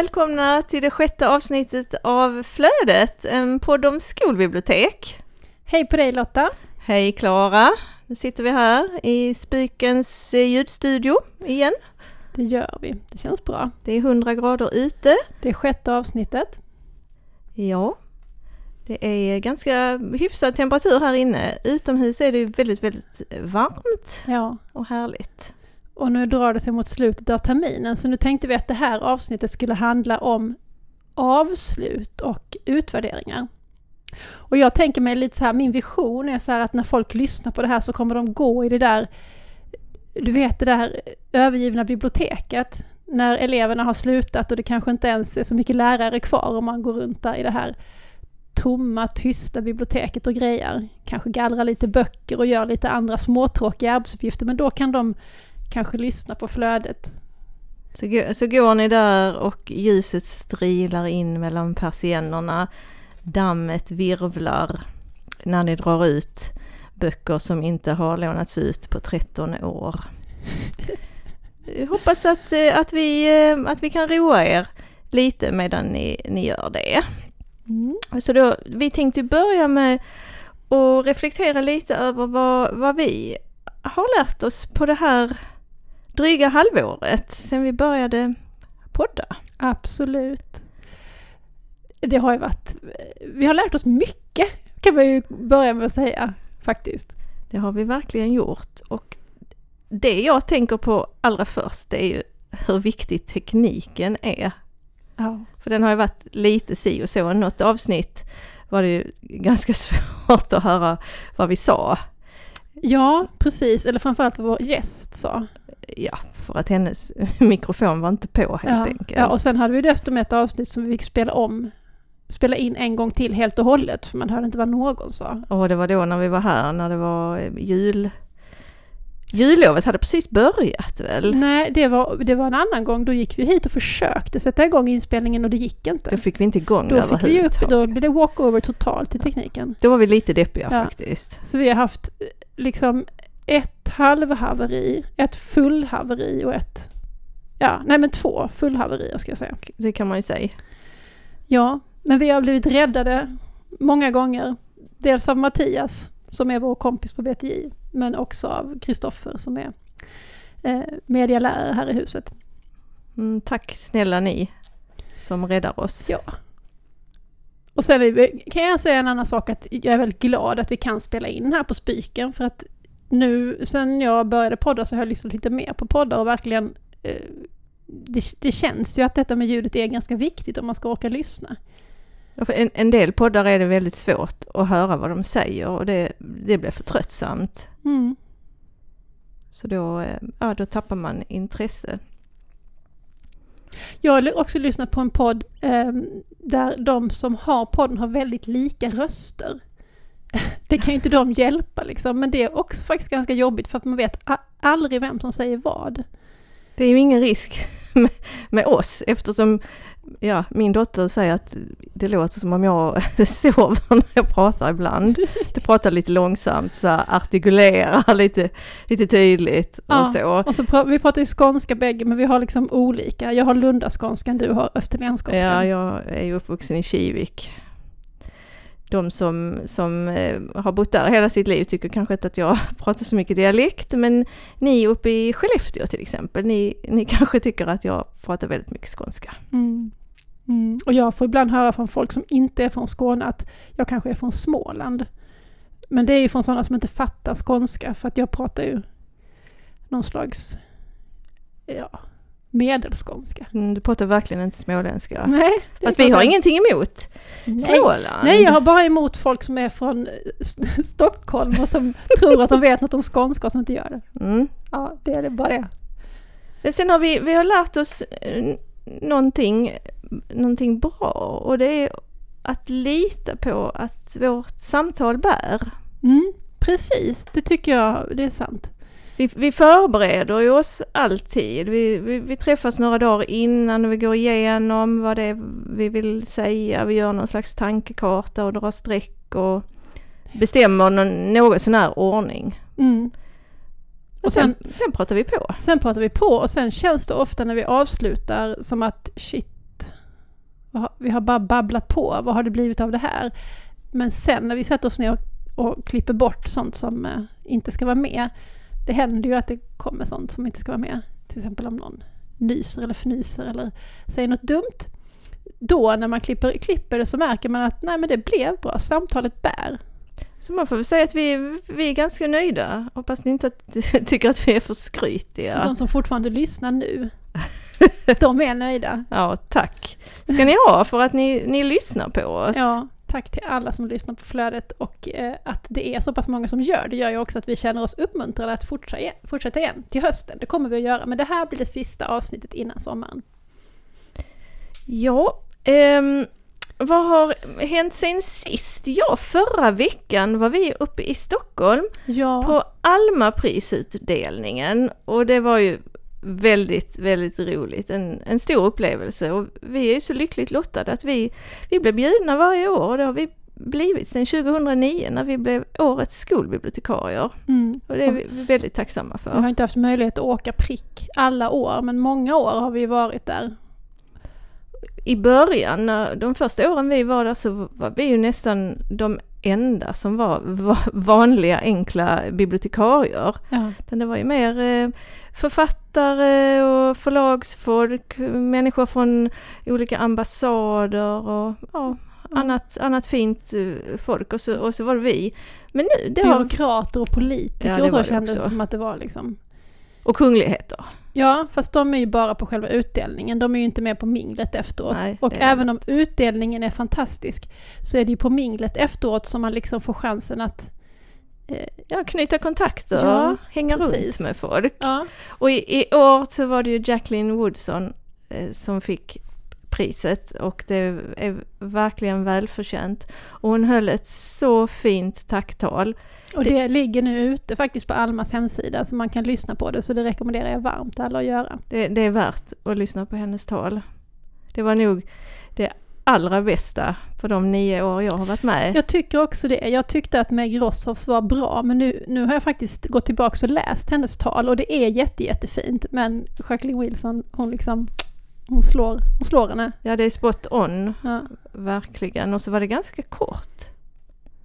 välkomna till det sjätte avsnittet av Flödet, en podd om skolbibliotek. Hej på dig Lotta. Hej Klara! Nu sitter vi här i Spykens eh, ljudstudio igen. Det gör vi. Det känns bra. Det är 100 grader ute. Det är sjätte avsnittet. Ja, det är ganska hyfsad temperatur här inne. Utomhus är det väldigt, väldigt varmt Ja. och härligt. Och nu drar det sig mot slutet av terminen så nu tänkte vi att det här avsnittet skulle handla om avslut och utvärderingar. Och jag tänker mig lite så här, min vision är så här att när folk lyssnar på det här så kommer de gå i det där, du vet det där övergivna biblioteket. När eleverna har slutat och det kanske inte ens är så mycket lärare kvar om man går runt där i det här tomma, tysta biblioteket och grejer. Kanske gallrar lite böcker och gör lite andra småtråkiga arbetsuppgifter men då kan de kanske lyssna på flödet. Så, så går ni där och ljuset strilar in mellan persiennerna. Dammet virvlar när ni drar ut böcker som inte har lånats ut på 13 år. Jag hoppas att, eh, att, vi, eh, att vi kan roa er lite medan ni, ni gör det. Mm. Så då, vi tänkte börja med att reflektera lite över vad, vad vi har lärt oss på det här dryga halvåret sen vi började podda. Absolut. Det har ju varit, vi har lärt oss mycket kan man ju börja med att säga faktiskt. Det har vi verkligen gjort och det jag tänker på allra först det är ju hur viktig tekniken är. Ja. För den har ju varit lite si och så. Något avsnitt var det ju ganska svårt att höra vad vi sa. ja, precis. Eller framförallt vad vår gäst sa. Ja, för att hennes mikrofon var inte på helt ja. enkelt. Ja, och sen hade vi dessutom ett avsnitt som vi fick spela om, spela in en gång till helt och hållet, för man hörde inte vad någon sa. Och det var då när vi var här, när det var eh, jul... Jullovet hade precis börjat väl? Nej, det var, det var en annan gång. Då gick vi hit och försökte sätta igång inspelningen och det gick inte. Då fick vi inte igång Då det fick vi upp, överhuvudtaget. då blev det walkover totalt i tekniken. Då var vi lite deppiga Ja. faktiskt. Så vi har haft eh, liksom ett halvhaveri, ett fullhaveri och ett... Ja, nej men två fullhaverier ska jag säga. Det kan man ju säga. Ja, men vi har blivit räddade många gånger. Dels av Mattias, som är vår kompis på BTI, men också av Kristoffer som är eh, medialärare här i huset. Mm, tack snälla ni som räddar oss. Ja. Och sen vi, kan jag säga en annan sak att jag är väldigt glad att vi kan spela in här på Spyken för att nu sen jag började podda så har jag lyssnat lite mer på poddar och verkligen eh, det, det känns ju att detta med ljudet är ganska viktigt om man ska orka lyssna. En, en del poddar är det väldigt svårt att höra vad de säger och det, det blir för tröttsamt. Mm. Så då, eh, ja, då tappar man intresse. Jag har också lyssnat på en podd eh, där de som har podden har väldigt lika röster. Det kan ju inte de hjälpa liksom, men det är också faktiskt ganska jobbigt för att man vet aldrig vem som säger vad. Det är ju ingen risk med, med oss eftersom ja, min dotter säger att det låter som om jag sover när jag pratar ibland. Jag pratar lite långsamt, så här, artikulerar lite, lite tydligt och Ja. så. Och så pra- vi pratar ju skånska bägge, men vi har liksom olika. Jag har lundaskånskan, du har österlenskånskan. Ja, jag är ju uppvuxen i Kivik. De som, som eh, har bott där hela sitt liv tycker kanske inte att jag pratar så mycket dialekt, men ni uppe i Skellefteå till exempel, ni, ni kanske tycker att jag pratar väldigt mycket skånska. Mm. Mm. Och jag får ibland höra från folk som inte är från Skåne att jag kanske är från Småland. Men det är ju från sådana som inte fattar skånska för att jag pratar ju någon slags ja, medelskånska. Mm, du pratar verkligen inte småländska. Nej, Fast vi har ingenting emot Nej. Småland. Nej, jag har bara emot folk som är från Stockholm och som tror att de vet något om skånska och som inte gör det. Mm. Ja, det är det bara det. Men sen har vi, vi har lärt oss eh, någonting, någonting bra och det är att lita på att vårt samtal bär. Mm, precis, det tycker jag, det är sant. vi, vi förbereder ju oss alltid. Vi, vi, vi, träffas några dagar innan och vi går igenom vad det är vi vill säga. Vi gör någon slags tankekarta och drar streck och bestämmer någon, någon sån här ordning. Mm. Och sen, sen, sen pratar vi på. Sen pratar vi på och sen känns det ofta när vi avslutar som att shit, vi har bara babblat på, vad har det blivit av det här? Men sen när vi sätter oss ner och, och klipper bort sånt som eh, inte ska vara med, det händer ju att det kommer sånt som inte ska vara med. Till exempel om någon nyser eller fnyser eller säger något dumt. Då när man klipper, klipper det så märker man att nej men det blev bra, samtalet bär. Så man får väl säga att vi, vi är ganska nöjda. Hoppas ni inte tycker att vi är för skrytiga. De som fortfarande lyssnar nu, de är nöjda. Ja, tack. ska ni ha för att ni, ni lyssnar på oss. Ja, tack till alla som lyssnar på flödet och eh, att det är så pass många som gör det gör ju också att vi känner oss uppmuntrade att fortsätta igen, fortsätta igen till hösten. Det kommer vi att göra, men det här blir det sista avsnittet innan sommaren. Ja, ehm, vad har hänt sen sist? Ja, förra veckan var vi uppe i Stockholm ja. på Alma-prisutdelningen och det var ju väldigt, väldigt roligt. En, en stor upplevelse och vi är så lyckligt lottade att vi, vi blir bjudna varje år och det har vi blivit sedan 2009 när vi blev årets skolbibliotekarier. Mm. Och det är vi väldigt tacksamma för. Vi har inte haft möjlighet att åka prick alla år men många år har vi varit där i början, de första åren vi var där så var vi ju nästan de enda som var vanliga enkla bibliotekarier. Ja. det var ju mer eh, författare och förlagsfolk, människor från olika ambassader och ja, annat, annat fint eh, folk och så, och så var det vi. Men nu, det Byråkrater och politiker ja, och så kändes det som att det var liksom. Och kungligheter. Ja, fast de är ju bara på själva utdelningen. De är ju inte med på minglet efteråt. Nej, och även om utdelningen är fantastisk så är det ju på minglet efteråt som man liksom får chansen att eh, Ja, knyta kontakter, ja, hänga precis. runt med folk. Ja. Och i, i, år så var det ju Jacqueline Woodson eh, som fick priset och det är verkligen välförtjänt. Och hon höll ett så fint tacktal. Och det, det, ligger nu ute faktiskt på Almas hemsida så man kan lyssna på det så det rekommenderar jag varmt alla att göra. Det, det är värt att lyssna på hennes tal. Det var nog det allra bästa på de nio år jag har varit med. Jag tycker också det. Jag tyckte att Meg Rossoffs var bra men nu, nu har jag faktiskt gått tillbaka och läst hennes tal och det är jätte, jättefint men Jacqueline Wilson hon liksom hon slår, hon slår henne. Ja det är spot on, ja. verkligen. Och så var det ganska kort.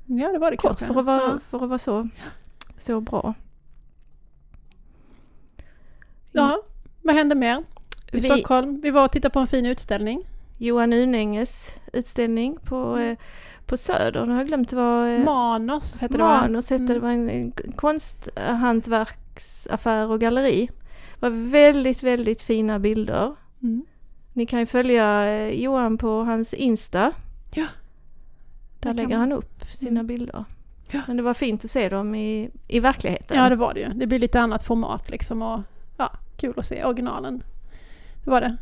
Ja det var det Kort kanske. för att vara, ja. för att vara så, så bra. Ja, vad hände mer i vi, Stockholm? Vi var och tittade på en fin utställning. Johan Unänges utställning på, mm. eh, på Söder, nu har jag glömt vad... Eh, Manos hette det? Manos hette mm. det, var en konsthantverksaffär och galleri. Det var väldigt, väldigt fina bilder. Mm. Ni kan ju följa eh, Johan på hans Insta. Ja. Där lägger han upp sina mm. bilder. Ja. Men det var fint att se dem i, i verkligheten. Ja det var det ju. Det blir lite annat format liksom och ja, kul att se originalen. Det var det.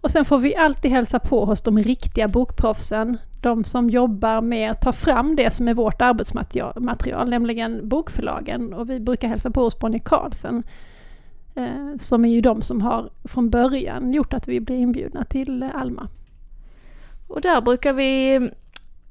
Och sen får vi alltid hälsa på hos de riktiga bokproffsen. De som jobbar med att ta fram det som är vårt arbetsmaterial, nämligen bokförlagen. Och vi brukar hälsa på hos Bonnie Carlsen. Eh, som är ju de som har från början gjort att vi blir inbjudna till Alma. Och där brukar vi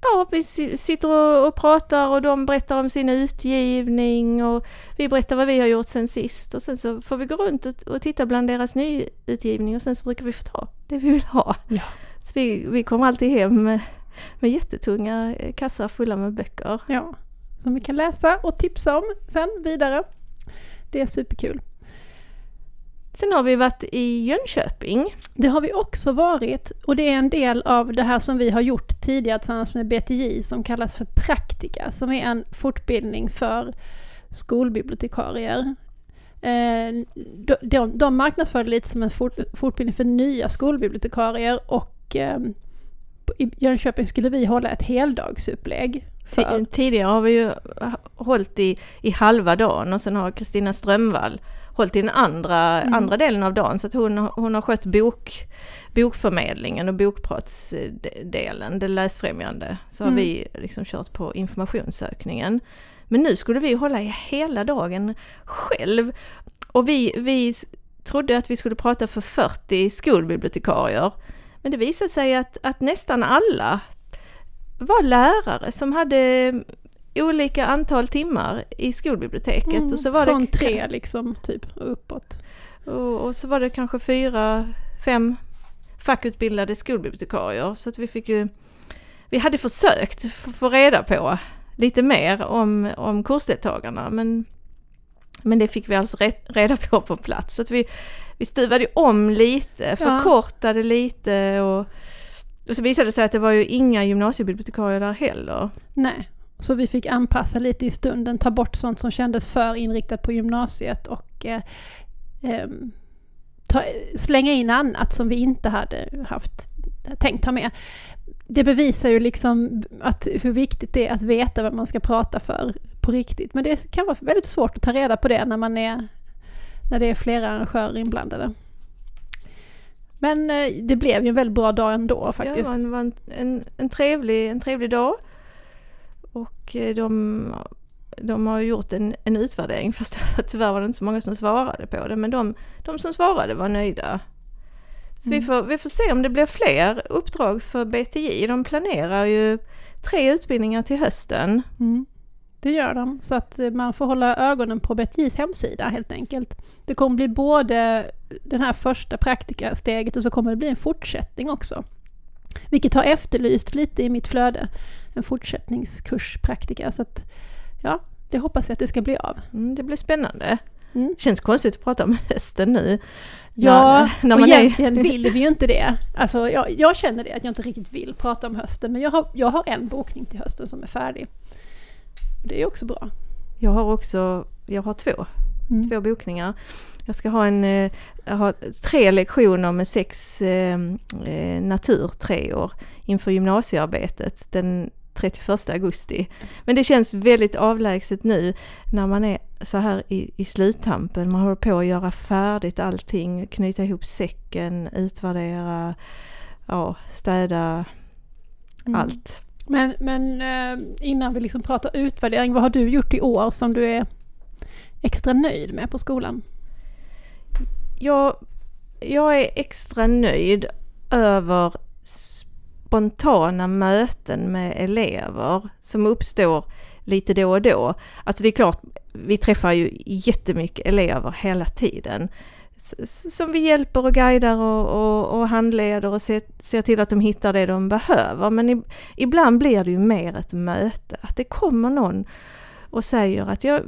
ja, vi sitter och, pratar och de berättar om sin utgivning och vi berättar vad vi har gjort sen sist och sen så får vi gå runt och, och titta bland deras nyutgivning och sen så brukar vi få ta det vi vill ha. Ja. Så vi, vi kommer alltid hem med, med jättetunga kassar fulla med böcker. Ja, som vi kan läsa och tipsa om sen vidare. Det är superkul. Sen har vi varit i Jönköping. Det har vi också varit och det är en del av det här som vi har gjort tidigare tillsammans med BTJ som kallas för Praktika som är en fortbildning för skolbibliotekarier. Eh, de, de marknadsför det lite som en fortbildning för nya skolbibliotekarier och eh, i Jönköping skulle vi hålla ett heldagsupplägg. För... Tidigare har vi ju hållit i, i halva dagen och sen har Kristina Strömvall hållit i den andra, mm. andra delen av dagen. Så att hon, hon har skött bok, bokförmedlingen och bokpratsdelen, det läsfrämjande. Så har mm. vi liksom kört på informationssökningen. Men nu skulle vi hålla i hela dagen själv. Och vi, vi trodde att vi skulle prata för 40 skolbibliotekarier. Men det visade sig att, att nästan alla var lärare som hade olika antal timmar i skolbiblioteket. Mm, och så var från det, tre liksom, typ, och uppåt. och, och så var det kanske fyra, fem fackutbildade skolbibliotekarier. Så att vi fick ju, vi hade försökt få reda på lite mer om, om kursdeltagarna men, men det fick vi alltså reda på på plats. Så att vi, vi stuvade om lite, förkortade ja. lite och, och så visade det sig att det var ju inga gymnasiebibliotekarier där heller. Nej, så vi fick anpassa lite i stunden, ta bort sånt som kändes för inriktat på gymnasiet och eh, eh, ta, slänga in annat som vi inte hade haft tänkt ha med. Det bevisar ju liksom att hur viktigt det är att veta vad man ska prata för på riktigt. Men det kan vara väldigt svårt att ta reda på det när man är när det är flera arrangörer inblandade. Men eh, det blev ju en väldigt bra dag ändå faktiskt. Ja, det var en, en, en, trevlig, en trevlig dag. Och eh, de, de har gjort en, en utvärdering fast tyvärr var det inte så många som svarade på det. Men de, de som svarade var nöjda. Så mm. vi, får, vi får se om det blir fler uppdrag för BTI. De planerar ju tre utbildningar till hösten. Mm. Det gör de, så att eh, man får hålla ögonen på BTIs hemsida helt enkelt. Det kommer bli både det här första praktikasteget och så kommer det bli en fortsättning också. Vilket har efterlyst lite i mitt flöde. En fortsättningskurs praktika. Så att, ja, det hoppas jag att det ska bli av. Mm, det blir spännande. Mm. Känns konstigt att prata om hösten nu. Ja, när, när och egentligen är... vill vi ju inte det. Alltså jag, jag, känner det, att jag inte riktigt vill prata om hösten. Men jag har, jag har en bokning till hösten som är färdig. Det är också bra. Jag har också, jag har två, mm. två bokningar. Jag ska ha en, eh, jag har tre lektioner med sex eh, eh natur tre år inför gymnasiearbetet den 31 augusti. Men det känns väldigt avlägset nu när man är så här i, i sluttampen. Man håller på att göra färdigt allting, knyta ihop säcken, utvärdera, ja, städa, mm. allt. Men, men eh, innan vi liksom pratar utvärdering, vad har du gjort i år som du är extra nöjd med på skolan? Jag, jag är extra nöjd över spontana möten med elever som uppstår lite då och då. Alltså det är klart, vi träffar ju jättemycket elever hela tiden som vi hjälper och guidar och, och, och handleder och ser, ser, till att de hittar det de behöver. Men i, ibland blir det ju mer ett möte, att det kommer någon och säger att jag,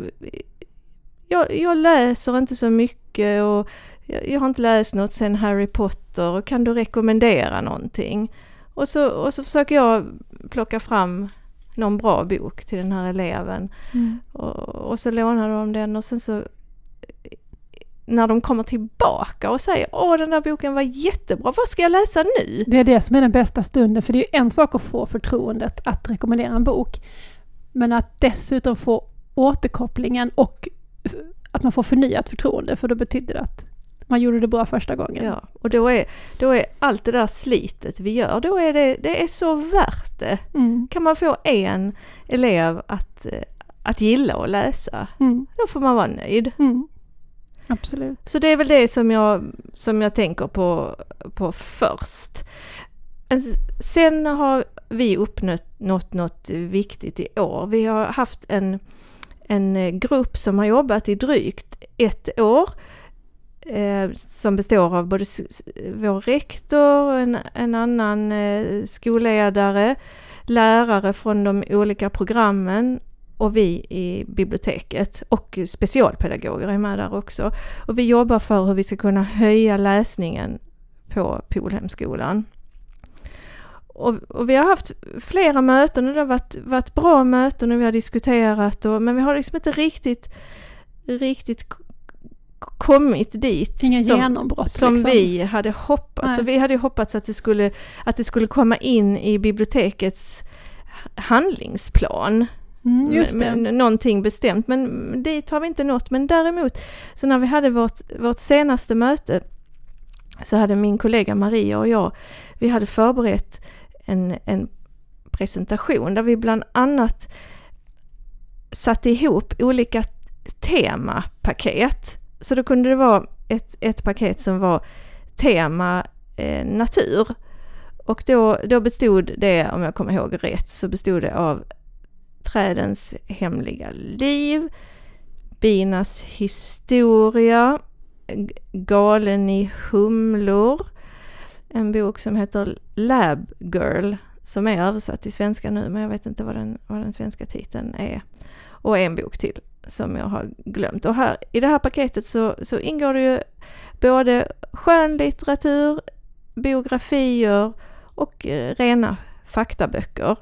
jag, jag läser inte så mycket och jag, jag, har inte läst något sen Harry Potter och kan du rekommendera någonting? Och så, och så försöker jag plocka fram någon bra bok till den här eleven. Mm. Och, och, så lånar de den och sen så när de kommer tillbaka och säger åh den där boken var jättebra, vad ska jag läsa nu? Det är det som är den bästa stunden, för det är en sak att få förtroendet att rekommendera en bok. Men att dessutom få återkopplingen och att man får förnyat förtroende, för då betyder det att man gjorde det bra första gången. Ja, och då är, då är allt det där slitet vi gör, då är det, det är så värt det. Mm. Kan man få en elev att, att gilla att läsa, mm. då får man vara nöjd. Mm. Absolut. Så det är väl det som jag, som jag tänker på, på först. Sen har vi uppnått något viktigt i år. Vi har haft en, en grupp som har jobbat i drygt ett år eh, som består av både vår rektor, en, en annan eh, skolledare, lärare från de olika programmen och vi i biblioteket och specialpedagoger är med där också. Och vi jobbar för hur vi ska kunna höja läsningen på Polhemskolan. Och, och, vi har haft flera möten och det har varit, varit bra möten och vi har diskuterat och, men vi har liksom inte riktigt, riktigt kommit dit Inga som, som liksom. vi hade hoppats. För vi hade hoppats att det, skulle, att det skulle komma in i bibliotekets handlingsplan. Mm, just med någonting bestämt, men dit har vi inte nått. Men däremot, så när vi hade vårt, vårt senaste möte så hade min kollega Maria och jag, vi hade förberett en, en presentation där vi bland annat satte ihop olika temapaket. Så då kunde det vara ett, ett paket som var tema eh, natur. Och då, då bestod det, om jag kommer ihåg rätt, så bestod det av trädens hemliga liv, binas historia, Galen i humlor, en bok som heter Lab Girl som är översatt till svenska nu men jag vet inte vad den, vad den svenska titeln är. Och en bok till som jag har glömt. Och här, i det här paketet så, så ingår det ju både skönlitteratur, biografier och eh, rena faktaböcker.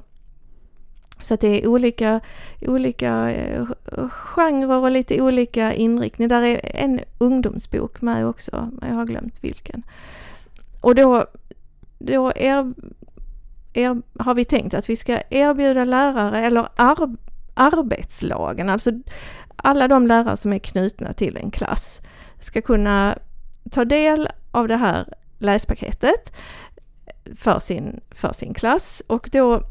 Så att det är olika, olika eh, genrer och lite olika inriktning. Där är en ungdomsbok med också, men jag har glömt vilken. Och då, då är, är, har vi tänkt att vi ska erbjuda lärare eller ar, arbetslagen, alltså alla de lärare som är knutna till en klass ska kunna ta del av det här läspaketet för sin, för sin klass och då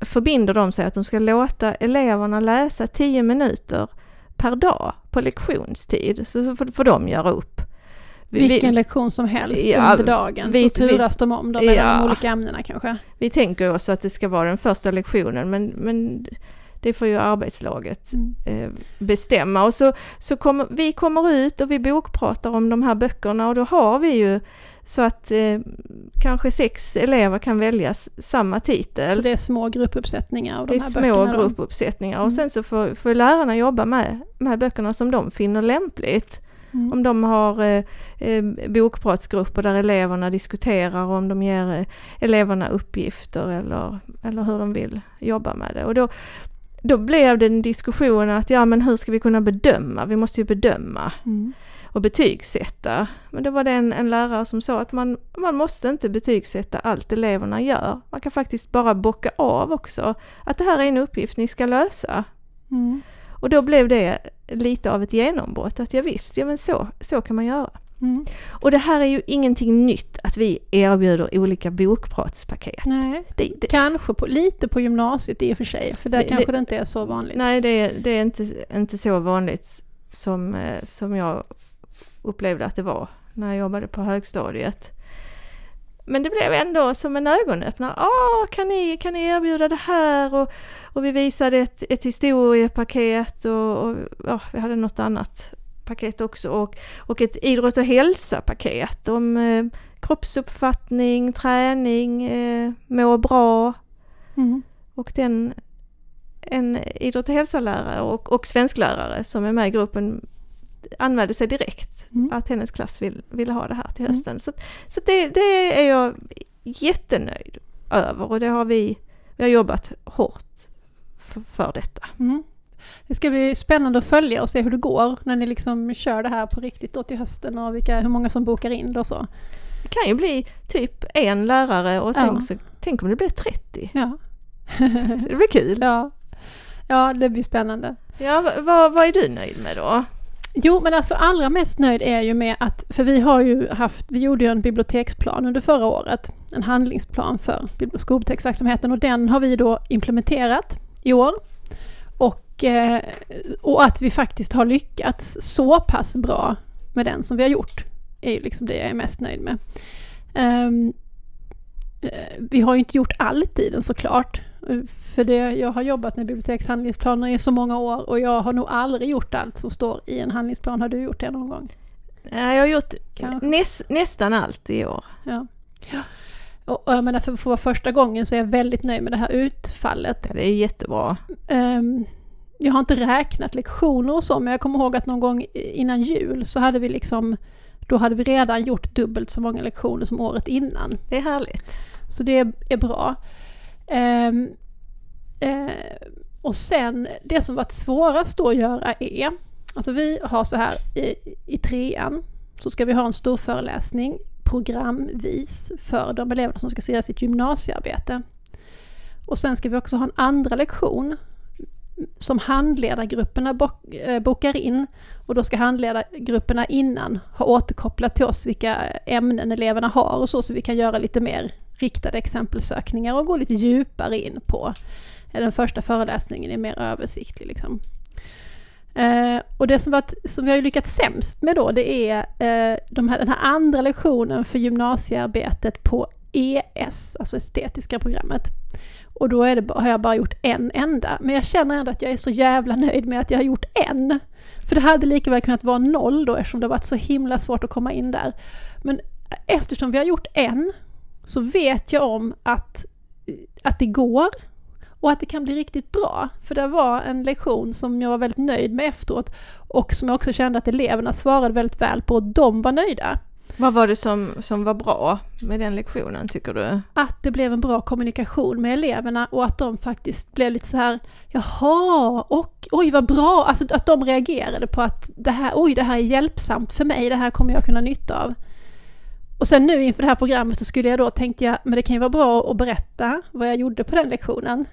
förbinder de sig att de ska låta eleverna läsa 10 minuter per dag på lektionstid. Så, får, får de göra upp. Vilken vi, lektion som helst ja, under dagen, vi, så turas vi, de om dem mellan ja, de olika ämnena kanske? Vi tänker oss att det ska vara den första lektionen men, men det får ju arbetslaget mm. eh, bestämma. Och så, så kommer, vi kommer ut och vi bokpratar om de här böckerna och då har vi ju så att eh, kanske sex elever kan välja samma titel. Så det är små gruppuppsättningar av de? Det är små gruppuppsättningar mm. och sen så får, får lärarna jobba med, med böckerna som de finner lämpligt. Mm. Om de har eh, eh, bokpratsgrupper där eleverna diskuterar om de ger eh, eleverna uppgifter eller, eller hur de vill jobba med det. Och då, då blev det en diskussion att ja men hur ska vi kunna bedöma? Vi måste ju bedöma. Mm och betygsätta. Men då var det en, en lärare som sa att man, man måste inte betygsätta allt eleverna gör. Man kan faktiskt bara bocka av också att det här är en uppgift ni ska lösa. Mm. Och då blev det lite av ett genombrott att ja, visst, ja men så, så kan man göra. Mm. Och det här är ju ingenting nytt att vi erbjuder olika bokpratspaket. Nej, det, det, kanske på, lite på gymnasiet i och för sig, för där det, kanske det, inte är så vanligt. Nej, det, det är inte, inte så vanligt som, eh, som jag upplevde att det var när jag jobbade på högstadiet. Men det blev ändå som en ögonöppnare. Ah, kan, ni, kan ni erbjuda det här? Och, och vi visade ett, ett historiepaket och, och ja, vi hade något annat paket också och, och ett idrott och hälsa-paket om eh, kroppsuppfattning, träning, eh, må bra. Mm. Och den, en idrott och hälsa-lärare och, och svensklärare som är med i gruppen anmälde sig direkt mm. att hennes klass vill, ville ha det här till mm. hösten. Mm. Så, så det, det, är jag jättenöjd över och det har vi, vi har jobbat hårt för, för detta. Mm. Det ska bli spännande att följa och se hur det går när ni liksom kör det här på riktigt då till hösten och vilka, hur många som bokar in det och så. Det kan ju bli typ en lärare och sen ja. så, tänk om det blir 30. Ja. det blir kul. Ja, ja det blir spännande. Ja, vad, vad är du nöjd med då? Jo, men alltså allra mest nöjd är jag ju med att, för vi har ju haft, vi gjorde ju en biblioteksplan under förra året, en handlingsplan för skolbiblioteksverksamheten och den har vi då implementerat i år. Och, eh, och att vi faktiskt har lyckats så pass bra med den som vi har gjort, är ju liksom det jag är mest nöjd med. Um, vi har ju inte gjort allt i den såklart, för det, jag har jobbat med bibliotekshandlingsplaner i så många år och jag har nog aldrig gjort allt som står i en handlingsplan. Har du gjort det någon gång? Jag har gjort näs, nästan allt i år. Ja. ja. Och, och jag menar för vara första gången så är jag väldigt nöjd med det här utfallet. Ja, det är jättebra. Um, jag har inte räknat lektioner och så, men jag kommer ihåg att någon gång innan jul så hade vi liksom, då hade vi redan gjort dubbelt så många lektioner som året innan. Det är härligt. Så det är bra. Um, uh, och sen, det som varit svårast då att göra är, alltså vi har så här i, i trean, så ska vi ha en stor föreläsning programvis för de eleverna som ska se sitt gymnasiearbete. Och sen ska vi också ha en andra lektion som handledargrupperna eh, bokar in och då ska handledargrupperna innan ha återkopplat till oss vilka ämnen eleverna har och så, så vi kan göra lite mer riktade exempelsökningar och gå lite djupare in på eh, den första föreläsningen är mer översiktlig. Liksom. Eh, och det som, varit, som vi har lyckats sämst med då, det är eh, de här, den här andra lektionen för gymnasiearbetet på ES, alltså estetiska programmet. Och då är det, har jag bara gjort en enda, men jag känner ändå att jag är så jävla nöjd med att jag har gjort en. För det hade lika väl kunnat vara noll då eftersom det har varit så himla svårt att komma in där. Men eftersom vi har gjort en så vet jag om att, att det går och att det kan bli riktigt bra. För det var en lektion som jag var väldigt nöjd med efteråt och som jag också kände att eleverna svarade väldigt väl på och de var nöjda. Vad var det som, som var bra med den lektionen tycker du? Att det blev en bra kommunikation med eleverna och att de faktiskt blev lite så här Jaha, och oj vad bra! Alltså att de reagerade på att det här, oj det här är hjälpsamt för mig, det här kommer jag kunna ha nytta av. Och sen nu inför det här programmet så skulle jag då, tänkte jag, men det kan ju vara bra att berätta vad jag gjorde på den lektionen.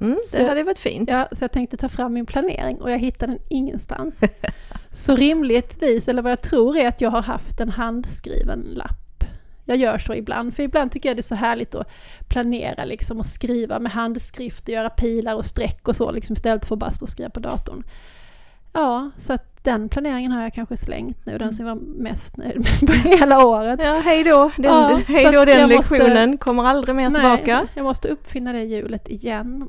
Mm, det hade varit fint. Ja, så jag tänkte ta fram min planering och jag hittade den ingenstans. så rimligtvis, eller vad jag tror är att jag har haft en handskriven lapp. Jag gör så ibland, för ibland tycker jag det är så härligt att planera liksom och skriva med handskrift och göra pilar och streck och så liksom istället för att bara stå och skriva på datorn. Ja, så att den planeringen har jag kanske slängt nu, den som jag var mest nöjd med på hela året. Ja, hej då! Den, Ja, hej så då den lektionen, måste- kommer aldrig mer Nej, tillbaka. jag måste uppfinna det hjulet igen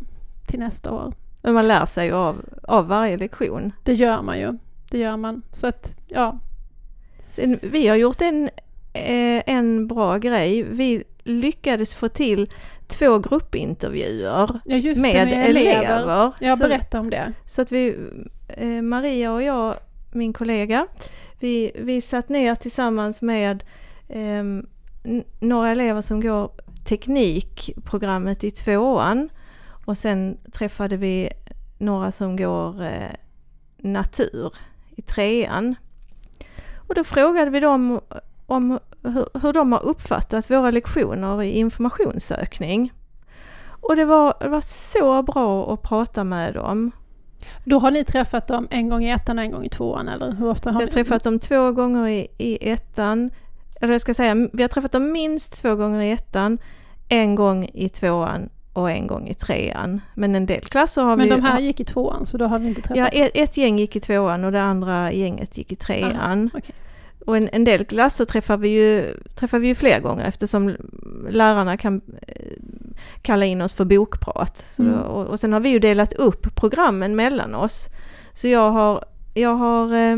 till nästa år. Men man lär sig av, av varje lektion. Det gör man ju. Det gör man. Så att, ja. Sen, vi har gjort en, eh, en bra grej. Vi lyckades få till två gruppintervjuer ja just med, med elever. elever. Jag berättar om det. så att vi, eh, Maria och jag, min kollega, vi, vi satt ner tillsammans med n- några elever som går teknikprogrammet i tvåan och sen träffade vi några som går eh, natur i trean. Och då frågade vi dem om hur, hur de har uppfattat våra lektioner i informationssökning. Och det var, det var så bra att prata med dem. Då har ni träffat dem en gång i ettan och en gång i tvåan eller hur ofta har Vi har träffat dem två gånger i, i ettan. Eller jag ska säga, vi har träffat dem minst två gånger i ettan, en gång i tvåan och en gång i trean. Men en del klasser har Men vi... de här gick i tvåan så då har ni inte träffat Ja, ett, ett gäng gick i tvåan och det andra gänget gick i trean. okej. Och en, en del klasser träffar vi, ju, träffar vi ju fler gånger eftersom lärarna kan eh, kalla in oss för bokprat. Mm. då, och, och sen har vi ju delat upp programmen mellan oss. Så jag har, jag har eh,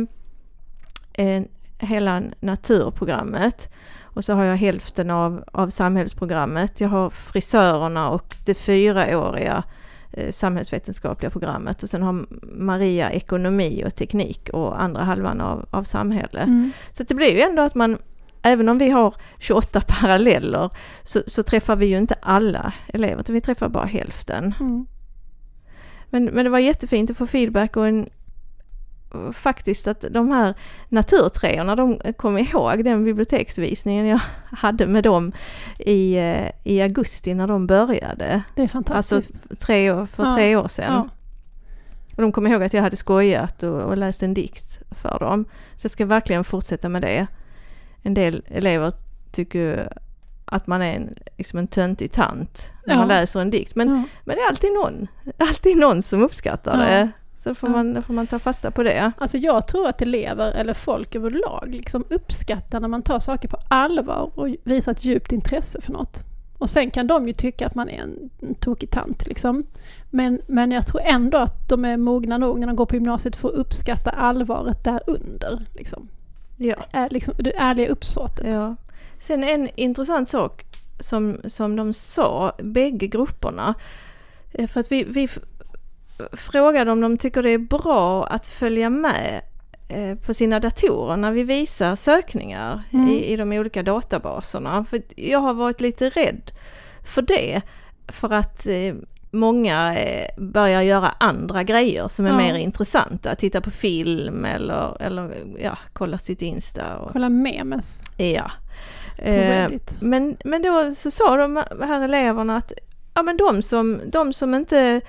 en, hela naturprogrammet och så har jag hälften av, av samhällsprogrammet. Jag har frisörerna och det fyraåriga eh, samhällsvetenskapliga programmet och sen har Maria ekonomi och teknik och andra halvan av, av samhälle. Mm. Så det blir ju ändå att man, även om vi har 28 paralleller, så, så träffar vi ju inte alla elever, utan vi träffar bara hälften. Mm. Men, men det var jättefint att få feedback och en, faktiskt att de här naturtreorna, de kom ihåg den biblioteksvisningen jag hade med dem i, eh, i augusti när de började. Det är fantastiskt. Alltså tre år, för Ja, tre år sedan. ja. Och de kom ihåg att jag hade skojat och, och läst en dikt för dem. Så jag ska verkligen fortsätta med det. En del elever tycker att man är en, liksom en töntig tant när Ja. man läser en dikt. Men, men det är alltid någon, alltid någon som uppskattar det. Så får, Ja. man, då får man ta fasta på det. Alltså jag tror att elever eller folk överlag liksom uppskattar när man tar saker på allvar och visar ett djupt intresse för något. Och sen kan de ju tycka att man är en, tokig tant liksom. Men, men jag tror ändå att de är mogna nog när de går på gymnasiet för att uppskatta allvaret där under. Liksom. Ja. Är, liksom, det ärliga uppsåtet. ja. Sen en intressant sak som, som de sa, bägge grupperna. eh, För att vi, vi frågade om de tycker det är bra att följa med eh, på sina datorer när vi visar sökningar Mm. i, i de olika databaserna. För jag har varit lite rädd för det. För att eh, många eh, börjar göra andra grejer som är Ja. mer intressanta. Titta på film eller, eller ja, kolla sitt Insta. Och, Kolla memes ja. Eh, men, men då så sa de här eleverna att ja, men de, som, de som inte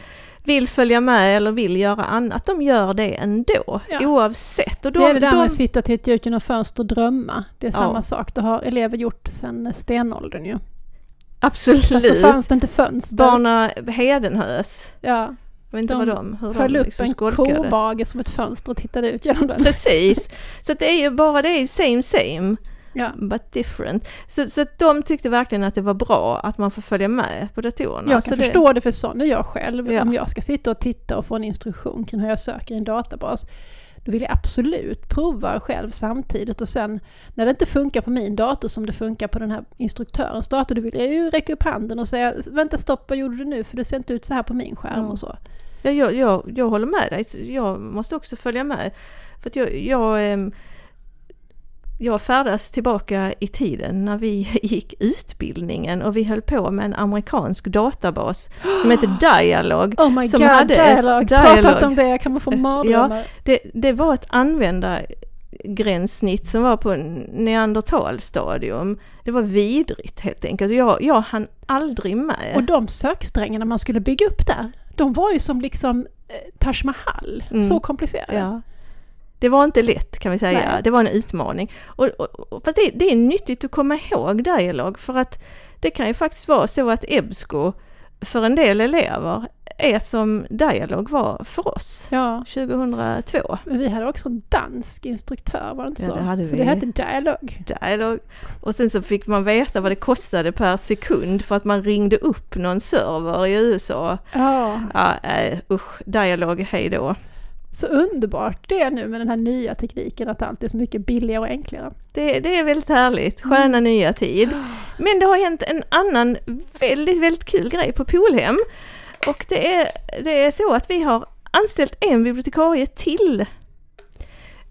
vill följa med eller vill göra annat, de gör det ändå Ja. oavsett. Och de, det är det där de, med att sitta och titta ut genom fönster och drömma. Det är Ja. samma sak. Det har elever gjort sedan stenåldern ju. absolut. Fast då fanns det inte fönster. Barna Hedenhös, Ja, Jag vet inte De vad de, hur Höll de upp liksom en skolkade. kobage som ett fönster och tittade ut genom den. Precis. Så det är ju bara det är ju same same. Ja. But different. Så, så de tyckte verkligen att det var bra att man får följa med på datorerna. Jag så kan det, förstå det för sån är jag själv. Ja. Om jag ska sitta och titta och få en instruktion kring hur jag söker i en databas. Då vill jag absolut prova själv samtidigt och sen när det inte funkar på min dator som det funkar på den här instruktörens dator, då vill jag ju räcka upp handen och säga vänta stopp, vad gjorde du nu? För det ser inte ut så här på min skärm Ja. och så. Ja, jag, jag, jag håller med dig. Så Jag måste också följa med. För att jag, jag, ehm, jag färdas tillbaka i tiden när vi gick utbildningen och vi höll på med en amerikansk databas som heter Dialog. Oh my Som god, hade dialog! dialog. Prata inte om det, jag kan få mardrömmar. Det, det var ett användargränssnitt som var på neandertalstadium. Det var vidrigt helt enkelt. Jag, jag hann aldrig med. Och de söksträngarna man skulle bygga upp där, de var ju som liksom eh, Taj Mahal, Mm. så komplicerade. Ja. Det var inte lätt kan vi säga, Nej. det var en utmaning. Och, och, fast det, det är nyttigt att komma ihåg Dialog för att det kan ju faktiskt vara så att EBSCO för en del elever är som Dialog var för oss Ja, 2002. men vi hade också en dansk instruktör, var det inte Ja, så? det hade så vi. det hette Dialog. Dialog. Och sen så fick man veta vad det kostade per sekund för att man ringde upp någon server i USA. Ja, Ja, äh, usch, Dialog, hej då. Så underbart det är nu med den här nya tekniken att allt är så mycket billigare och enklare. Det, det är väldigt härligt, sköna Mm. nya tid. Men det har hänt en annan väldigt, väldigt kul grej på Polhem. Och det är, det är så att vi har anställt en bibliotekarie till.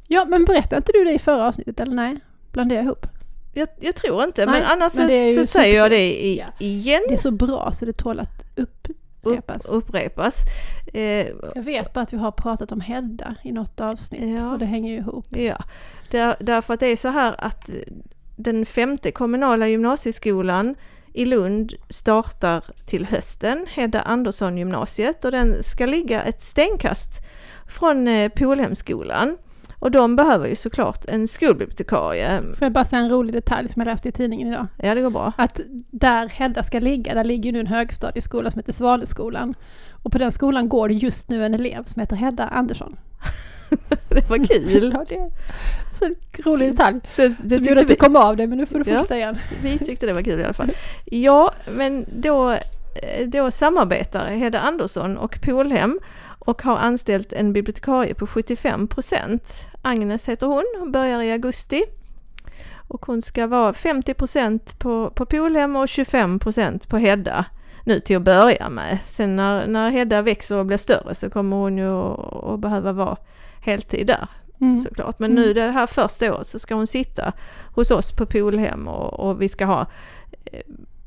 Ja, men berättade inte du det i förra avsnittet eller nej? Blandade jag ihop? Jag, jag tror inte, Nej, men annars men så, så säger jag det i, igen. Det är så bra så det tål att Upp, upprepas. upprepas. Eh, Jag vet bara att vi har pratat om Hedda i något avsnitt Ja. och det hänger ju ihop. Ja, där, därför att det är så här att den femte kommunala gymnasieskolan i Lund startar till hösten, Hedda Andersson gymnasiet och den ska ligga ett stenkast från eh, Polhemskolan. Och de behöver ju såklart en skolbibliotekarie. Får jag bara säga en rolig detalj som jag läste i tidningen idag? Ja, det går bra. Att där Hedda ska ligga, där ligger nu en högstadieskola som heter Svaneskolan. Och på den skolan går det just nu en elev som heter Hedda Andersson. Det var kul. Ja, det så rolig detalj. Så det som gjorde att vi kom av det, men nu får du Ja. fortsätta igen. vi tyckte det var kul i alla fall. Ja, men då, eh, då samarbetar Hedda Andersson och Polhem och har anställt en bibliotekarie på 75 procent. Agnes heter hon, hon börjar i augusti. Och hon ska vara 50 procent på, på Polhem och 25 procent på Hedda nu till att börja med. Sen när, när Hedda växer och blir större så kommer hon ju att, behöva vara heltid där Mm. såklart. Men Mm. nu det här första året så ska hon sitta hos oss på Polhem och, och vi ska ha eh,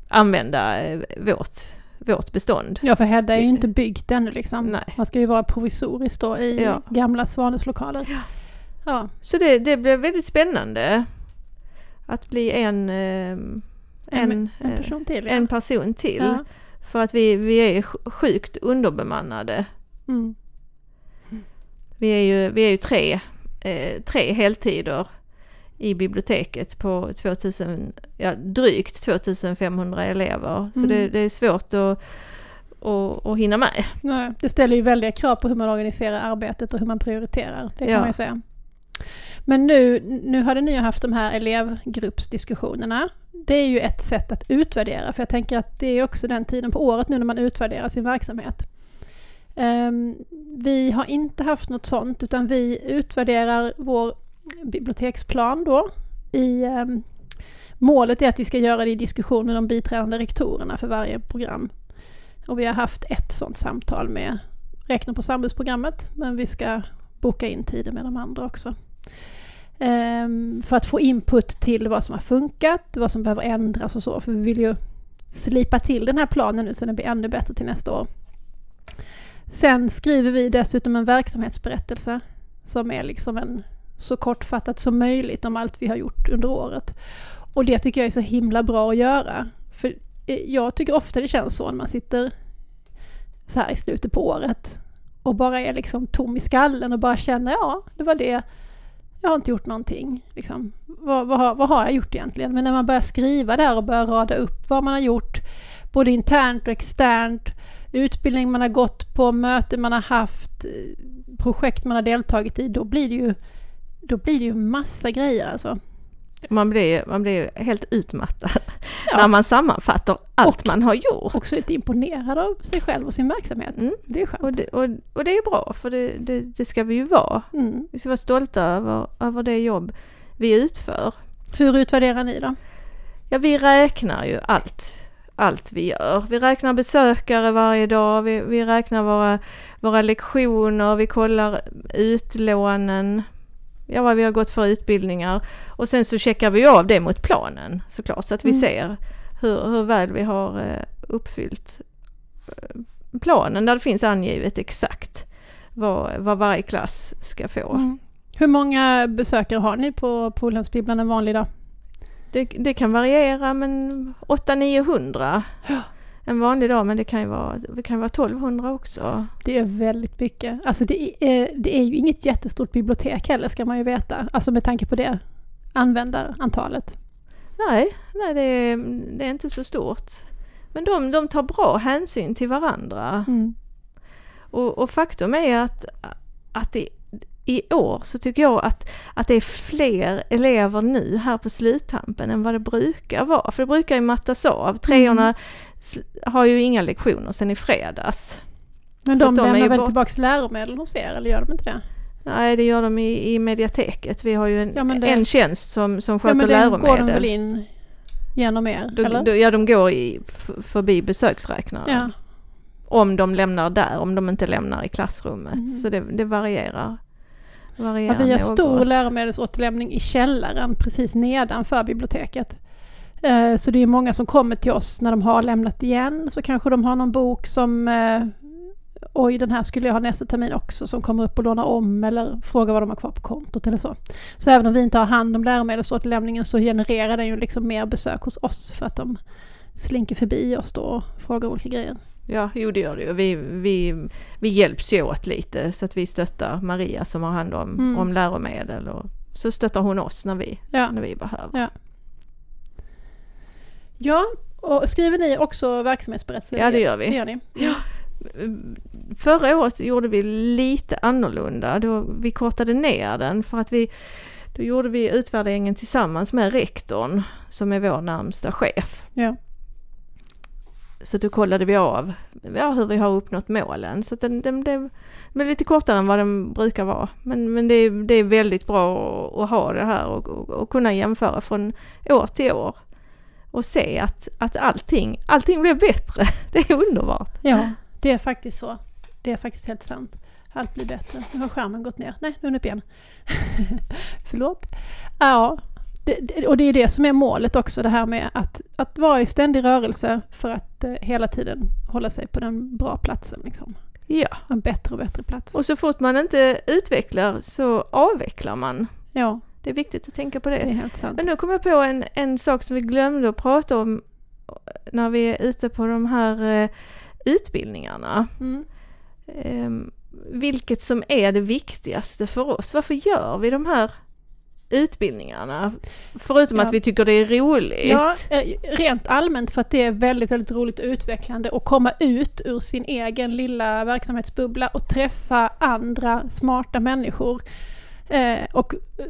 använda eh, vårt, vårt bestånd. Ja, för Hedda är ju inte byggt ännu liksom. Nej. Man ska ju vara provisoriskt då i Ja. gamla Svanes lokaler. Ja, Så det, det blir väldigt spännande att bli en, eh, en, En, en eh, person till. Ja. en person till. Ja. För att vi, vi är sj- sjukt underbemannade. Mm. Vi är ju, vi är ju tre, eh, tre heltider i biblioteket på 2000, ja, drygt 2500 elever. Så Mm. det, det är svårt att, att, att hinna med. Nej, det ställer ju väldiga krav på hur man organiserar arbetet och hur man prioriterar. Det kan Ja. man ju säga. Men nu, nu hade ni ju haft de här elevgruppsdiskussionerna. Det är ju ett sätt att utvärdera, för jag tänker att det är också den tiden på året nu när man utvärderar sin verksamhet. Ehm, vi har inte haft något sånt, utan vi utvärderar vår biblioteksplan då. I, ehm, målet är att vi ska göra det i diskussion med de biträdande rektorerna för varje program. Och vi har haft ett sådant samtal med rektorn på samhällsprogrammet, men vi ska boka in tider med de andra också. Ehm, för att få input till vad som har funkat, vad som behöver ändras och så, för vi vill ju slipa till den här planen nu så den blir ännu bättre till nästa år. Sen skriver vi dessutom en verksamhetsberättelse som är liksom en så kortfattat som möjligt om allt vi har gjort under året. Och det tycker jag är så himla bra att göra. För eh, jag tycker ofta det känns så när man sitter så här i slutet på året och bara är liksom tom i skallen och bara känner ja, det var det. Jag har inte gjort någonting. Liksom. Vad, vad, har, vad har jag gjort egentligen? Men när man börjar skriva där och börjar rada upp vad man har gjort, både internt och externt, utbildning man har gått på, möten man har haft, projekt man har deltagit i, då blir det ju, då blir det ju massa grejer alltså. Man blir, man blir helt utmattad Ja. när man sammanfattar allt Och- man har gjort. Också lite imponerad av sig själv och sin verksamhet. Mm. Det är skönt. Och, det, och, och det är bra, för det, det, det ska vi ju vara. Mm. Vi ska vara stolta över, över det jobb vi utför. Hur utvärderar ni då? Ja, vi räknar ju allt, allt vi gör. Vi räknar besökare varje dag, vi, vi räknar våra, våra lektioner, vi kollar utlånen, ja vad vi har gått för utbildningar och sen så checkar vi av det mot planen såklart så att vi Mm. ser hur, hur väl vi har eh, uppfyllt eh, planen där det finns angivet exakt vad, vad varje klass ska få. Mm. Hur många besökare har ni på Polhemsbibblan en vanlig dag? Det, det kan variera men 800-900 Ja. En vanlig dag men det kan ju vara, det kan vara 1200 också. Det är väldigt mycket. Alltså det är, det är ju inget jättestort bibliotek heller ska man ju veta. Alltså med tanke på det användarantalet. Nej, nej det, är, det är inte så stort. Men de, de tar bra hänsyn till varandra. Mm. Och, och faktum är att, att det, i år så tycker jag att, att det är fler elever nu här på sluttampen än vad det brukar vara. För det brukar ju mattas av. Treorna sl- har ju inga lektioner sedan i fredags. Men de de lämnar väl bort- tillbaks läromedel hos er, eller gör de inte det? Nej, det gör de i, i mediateket. Vi har ju en, Ja, det- en tjänst som, som Ja sköter men den går de väl läromedel. in genom er, Då, eller? då, ja, de går i, förbi besöksräknaren. ja. Om de lämnar där, om de inte lämnar i klassrummet. Mm. Så det, det varierar. Ja, varierar vi har något. stor läromedelsåterlämning i källaren precis nedanför biblioteket. Eh, Så det är många som kommer till oss när de har lämnat igen. Så kanske de har någon bok som eh, Oj, den här skulle jag ha nästa termin också som kommer upp och lånar om eller frågar vad de har kvar på kontot eller så. Så även om vi inte har hand om läromedelsåterlämningen så genererar den ju liksom mer besök hos oss för att de slinker förbi oss då och frågar olika grejer. Ja, jo det gör det ju. Vi, vi, vi hjälps ju åt lite så att vi stöttar Maria som har hand om, Mm. om läromedel och så stöttar hon oss när vi, Ja. när vi behöver. Ja. Ja, och skriver ni också verksamhetsberättelser? Ja, det gör vi. Det gör ni. Förra året gjorde vi lite annorlunda. Då vi kortade ner den för att vi då gjorde vi utvärderingen tillsammans med rektorn som är vår närmsta chef. Ja. Så då kollade vi av ja, hur vi har uppnått målen. Så den, den, den blev lite kortare än vad den brukar vara. Men, men det, är, det är väldigt bra att, att ha det här och, och, och kunna jämföra från år till år. Och se att, att allting, allting blev bättre. Det är underbart. Ja, det är faktiskt så. Det är faktiskt helt sant. Allt blir bättre. Nu har skärmen gått ner. Nej, nu är den upp igen. Förlåt. Ja, det, det, och det är det som är målet också, det här med att, att vara i ständig rörelse för att eh, hela tiden hålla sig på den bra platsen. Liksom. Ja, En bättre och bättre plats. och så fort man inte utvecklar så avvecklar man. ja, Det är viktigt att tänka på det det. Men nu kom jag på en, en sak som vi glömde att prata om när vi är ute på de här eh, utbildningarna. Mm. Ehm, vilket som är det viktigaste för oss. Varför gör vi de här utbildningarna? Förutom Ja. att vi tycker det är roligt. Ja, eh, rent allmänt för att det är väldigt, väldigt roligt och utvecklande att komma ut ur sin egen lilla verksamhetsbubbla och träffa andra smarta människor. Eh, och eh,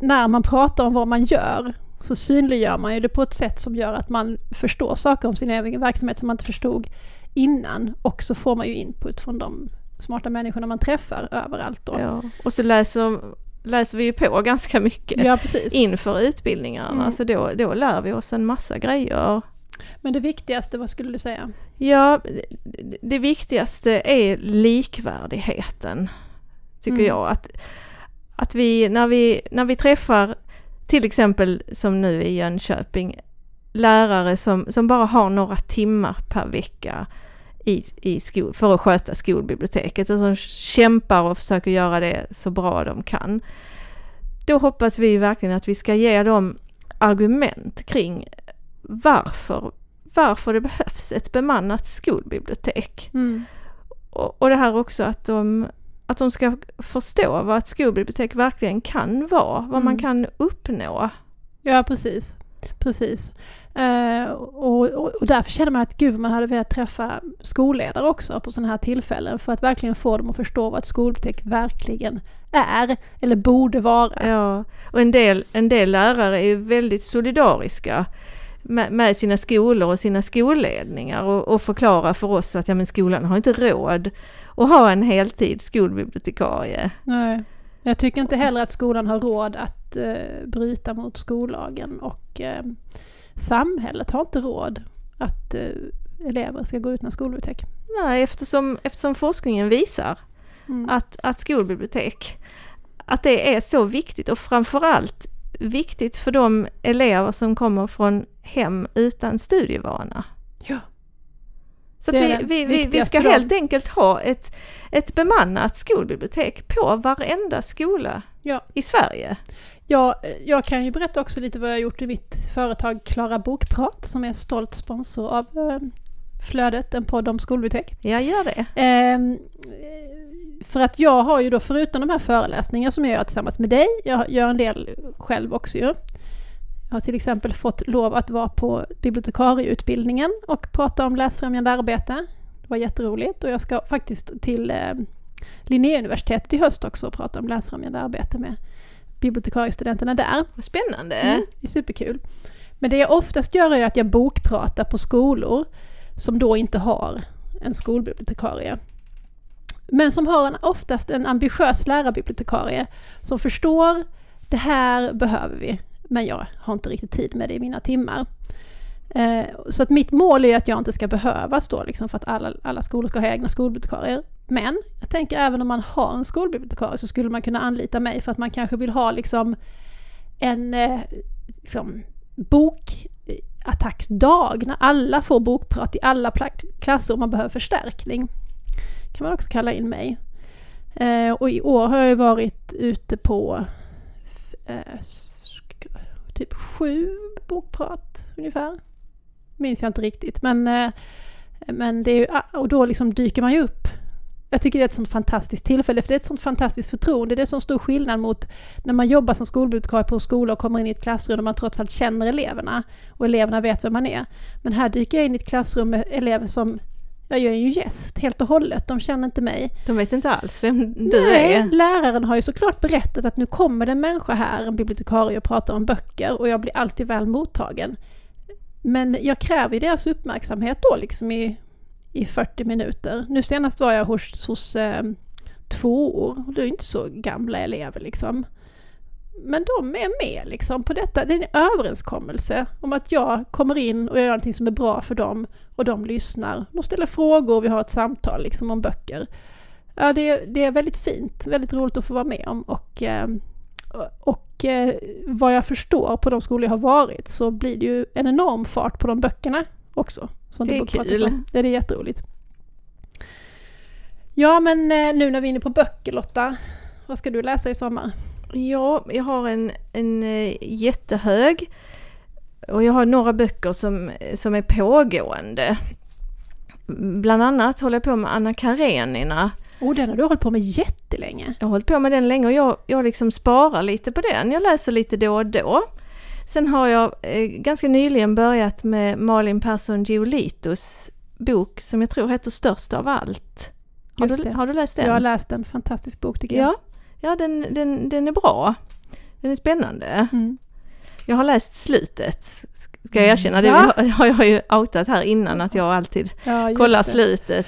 när man pratar om vad man gör så synliggör man ju det på ett sätt som gör att man förstår saker om sin egen verksamhet som man inte förstod innan. Och så får man ju input från de smarta människorna man träffar överallt då. Ja. Och så läser, läser vi ju på ganska mycket Ja, precis. inför utbildningarna. Mm. Så då, då lär vi oss en massa grejer. Men det viktigaste, vad skulle du säga? Ja, det- det viktigaste är likvärdigheten. Tycker Mm. jag. Att, att vi när, vi, när vi träffar till exempel som nu i Jönköping lärare som, som bara har några timmar per vecka i, i skol, för att sköta skolbiblioteket och som kämpar och försöker göra det så bra de kan. Då hoppas vi verkligen att vi ska ge dem argument kring varför, varför det behövs ett bemannat skolbibliotek. Mm. Och, och det här också att de, att de ska förstå vad ett skolbibliotek verkligen kan vara, vad man Mm. kan uppnå. Ja, precis. Precis. Eh, och, och, och därför känner man att gud, man hade velat träffa skolledare också på sådana här tillfällen för att verkligen få dem att förstå vad ett skolbibliotek verkligen är eller borde vara. Ja, och en del, en del lärare är ju väldigt solidariska med, med sina skolor och sina skolledningar och, och förklara för oss att ja, men skolan har inte råd att ha en heltid skolbibliotekarie. Nej. Jag tycker inte heller att skolan har råd att eh, bryta mot skollagen och eh, samhället har inte råd att eh, elever ska gå utan skolbibliotek. Nej, eftersom, eftersom forskningen visar Mm. att, att skolbibliotek, att det är så viktigt och framförallt viktigt för de elever som kommer från hem utan studievana. Ja. Så vi, vi, vi, vi ska helt enkelt ha ett, ett bemannat skolbibliotek på varenda skola Ja. i Sverige. Jag, jag kan ju berätta också lite vad jag har gjort i mitt företag Klara Bokprat som är stolt sponsor av eh, Flödet, en podd om skolbibliotek. Jag gör det. Ehm, för att jag har ju då förutom de här föreläsningarna som jag gör tillsammans med dig, jag gör en del själv också ju. Jag har till exempel fått lov att vara på bibliotekarieutbildningen och prata om läsfrämjande arbete. Det var jätteroligt och jag ska faktiskt till eh, Linnéuniversitetet i höst också och prata om läsfrämjande arbete med bibliotekariestudenterna där. Vad spännande. Mm, det är superkul. Men det jag oftast gör är att jag bokpratar på skolor som då inte har en skolbibliotekarie. Men som har en, oftast en ambitiös lärarbibliotekarie som förstår det här behöver vi, men jag har inte riktigt tid med det i mina timmar. Eh, så att mitt mål är att jag inte ska behövas då liksom för att alla, alla skolor ska ha egna skolbibliotekarier. Men jag tänker även om man har en skolbibliotekarie så skulle man kunna anlita mig för att man kanske vill ha liksom en eh, liksom, bokattacksdag när alla får bokprat i alla klasser och man behöver förstärkning. kan man också kalla in mig. Eh, och i år har jag ju varit ute på typ sju bokprat ungefär. Minns jag inte riktigt men, eh, men det är ju, ah, och då liksom dyker man ju upp. Jag tycker det är ett sånt fantastiskt tillfälle för det är ett sånt fantastiskt förtroende. Det är så stor skillnad mot när man jobbar som skolbibliotekarie på en skola och kommer in i ett klassrum och man trots allt känner eleverna och eleverna vet vem man är. Men här dyker jag in i ett klassrum med elever som, jag är ju gäst helt och hållet, de känner inte mig. De vet inte alls vem du Nej, är. läraren har ju såklart berättat att nu kommer det en människa här, en bibliotekarie och pratar om böcker och jag blir alltid väl mottagen. Men jag kräver ju deras uppmärksamhet då liksom i, i 40 minuter. Nu senast var jag hos, hos eh, tvåor, och det är ju inte så gamla elever liksom. Men de är med liksom på detta. Det är en överenskommelse om att jag kommer in och jag gör någonting som är bra för dem och de lyssnar. De ställer frågor och vi har ett samtal liksom om böcker. Ja, det, är- det är väldigt fint, väldigt roligt att få vara med om och, eh, och eh, vad jag förstår på de skolor jag har varit så blir det ju en enorm fart på de böckerna också. Som Det är kul. om. Det är jätteroligt. Ja, men eh, nu när vi är inne på böcker Lotta, vad ska du läsa i sommar? Ja, jag har en, en eh, jättehög och jag har några böcker som, som är pågående. Bland annat håller jag på med Anna Karenina. Oh, den har du hållit på med jättelänge. Jag har hållit på med den länge och jag, jag liksom sparar lite på den. Jag läser lite då och då. Sen har jag eh, ganska nyligen börjat med Malin Persson Giolitos bok som jag tror heter Störst av allt. Har, du, har du läst den? Jag har läst en fantastisk bok tycker jag. ja, ja den, den, den är bra. Den är spännande. Mm. Jag har läst slutet, ska jag erkänna. Det Va? har jag ju outat här innan att jag alltid Ja, kollar det. slutet.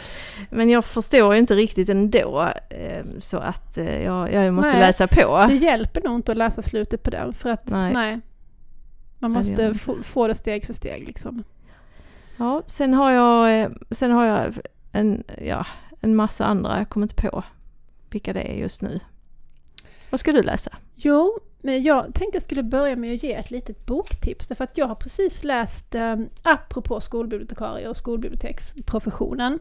Men jag förstår ju inte riktigt ändå eh, så att eh, jag, jag måste Nej, läsa på. Det hjälper nog inte att läsa slutet på den för att Nej. nej. Man det måste det få, få det steg för steg liksom. Ja, sen har jag, eh, sen har jag en, ja, en massa andra, jag kommer inte på vilka det är just nu. Vad ska du läsa? Jo, men jag tänkte jag skulle börja med att ge ett litet boktips därför att jag har precis läst, eh, apropå skolbibliotekarier och skolbiblioteksprofessionen,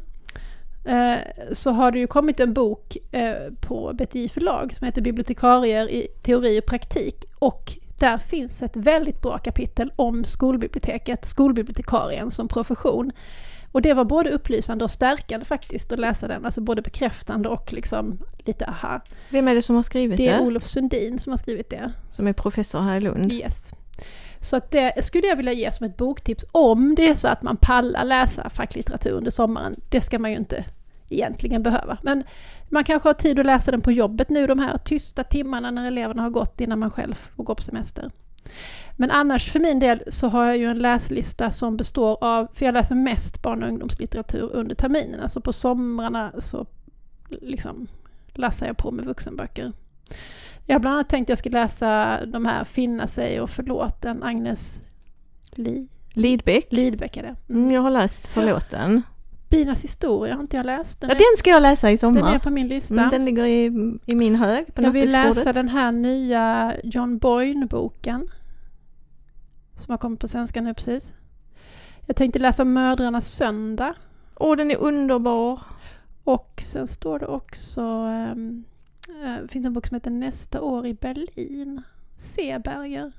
eh, så har det ju kommit en bok eh, på BTI förlag som heter Bibliotekarier i teori och praktik och där finns ett väldigt bra kapitel om skolbiblioteket, skolbibliotekarien som profession. Och det var både upplysande och stärkande faktiskt att läsa den, alltså både bekräftande och liksom lite aha. Vem är det som har skrivit Det är det? Olof Sundin som har skrivit det. Som är professor här i Lund? Yes. Så att det skulle jag vilja ge som ett boktips om det är så att man pallar läsa facklitteratur under sommaren. Det ska man ju inte egentligen behöva. Men man kanske har tid att läsa den på jobbet nu de här tysta timmarna när eleverna har gått innan man själv får gå på semester. Men annars för min del så har jag ju en läslista som består av, för jag läser mest barn och ungdomslitteratur under terminerna, så på somrarna så liksom läser jag på med vuxenböcker. Jag har bland annat tänkt att jag ska läsa de här Finna sig och Förlåten, Agnes Li Lidbeck. Lidbeck är det. Mm, jag har läst Förlåten. Binas historia har inte jag läst. Den, ja, den ska jag läsa i sommar. Den är på min lista. Mm, den ligger i, i min hög på Jag vill läsa den här nya John Boyne-boken. Som har kommit på svenska nu precis. Jag tänkte läsa Mödrarnas söndag. Åh, den är underbar! Och sen står det också... Um, uh, finns en bok som heter Nästa år i Berlin. Seberger.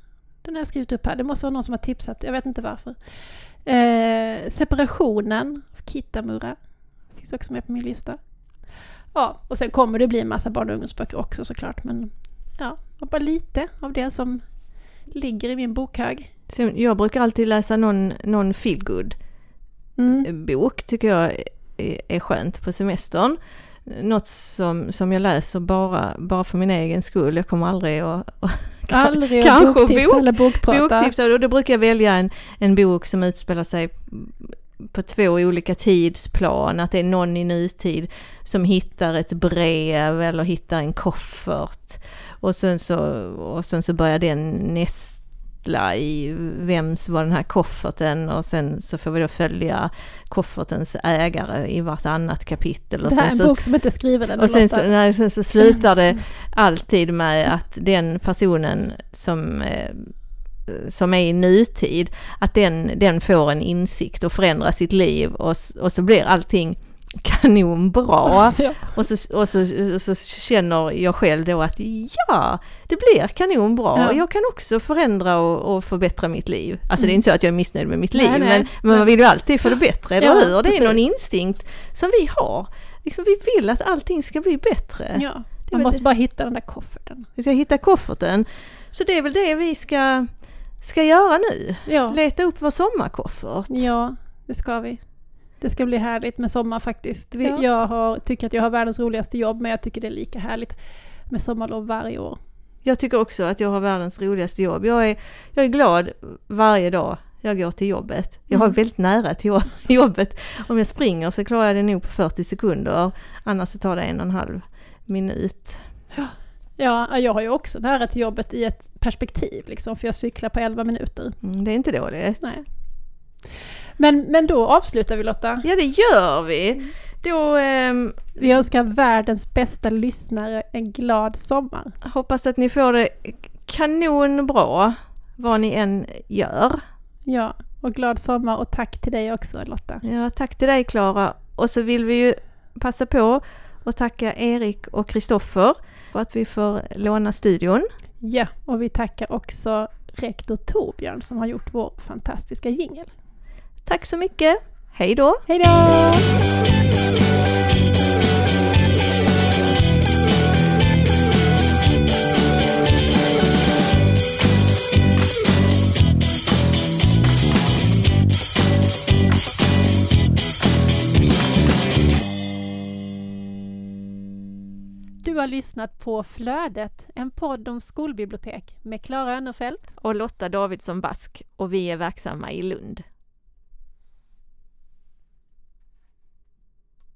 Den har jag skrivit upp här. Det måste vara någon som har tipsat. Jag vet inte varför. Eh, separationen av Kitamura. Finns också med på min lista. Ja, och sen kommer det bli en massa barn och ungdomsböcker också såklart. Men ja, bara lite av det som ligger i min bokhög. Jag brukar alltid läsa någon, någon feelgood mm. bok tycker jag är, är skönt på semestern. Något som, som jag läser bara, bara för min egen skull. Jag kommer aldrig att Aldrig kanske boktips bok, eller bokprata. Boktips, och då brukar jag välja en, en bok som utspelar sig på två olika tidsplan, att det är någon i nutid som hittar ett brev eller hittar en koffert. Och sen så, och sen så börjar den nästa nästla i vems var den här kofferten och sen så får vi då följa koffertens ägare i vartannat kapitel. Och det här är en så, bok som inte är skriven Och sen så, nej, sen så slutar det alltid med att den personen som eh, som är i nutid, att den, den får en insikt och förändrar sitt liv och, och så blir allting kanonbra. ja. och, så, och, så, och så känner jag själv då att ja, det blir kanonbra. Ja. Jag kan också förändra och, och förbättra mitt liv. Alltså mm. det är mm. inte så att jag är missnöjd med mitt liv, nej, men, men man vill ju alltid få det bättre, eller ja, hur? Det precis. är någon instinkt som vi har. Liksom, vi vill att allting ska bli bättre. Ja, man måste det. bara hitta den där kofferten. Vi ska hitta kofferten. Så det är väl det vi ska, ska göra nu. Ja. Leta upp vår sommarkoffert. Ja, det ska vi. Det ska bli härligt med sommar faktiskt. Ja. Jag har, tycker att jag har världens roligaste jobb men jag tycker det är lika härligt med sommarlov varje år. Jag tycker också att jag har världens roligaste jobb. Jag är, jag är glad varje dag jag går till jobbet. Jag har mm. väldigt nära till jobbet. Om jag springer så klarar jag det nog på 40 sekunder. Annars så tar det en och en halv minut. Ja, ja jag har ju också nära till jobbet i ett perspektiv liksom, för jag cyklar på 11 minuter. Mm, det är inte dåligt. Nej. Men, men då avslutar vi Lotta. Ja det gör vi. Då, eh, vi önskar världens bästa lyssnare en glad sommar. Hoppas att ni får det kanonbra vad ni än gör. Ja, och glad sommar och tack till dig också Lotta. Ja, tack till dig Klara. Och så vill vi ju passa på att tacka Erik och Kristoffer för att vi får låna studion. Ja, och vi tackar också rektor Torbjörn som har gjort vår fantastiska jingel. Tack så mycket! Hej då! Hej då! Du har lyssnat på Flödet, en podd om skolbibliotek med Klara Önnerfelt och Lotta Davidsson Bask och vi är verksamma i Lund.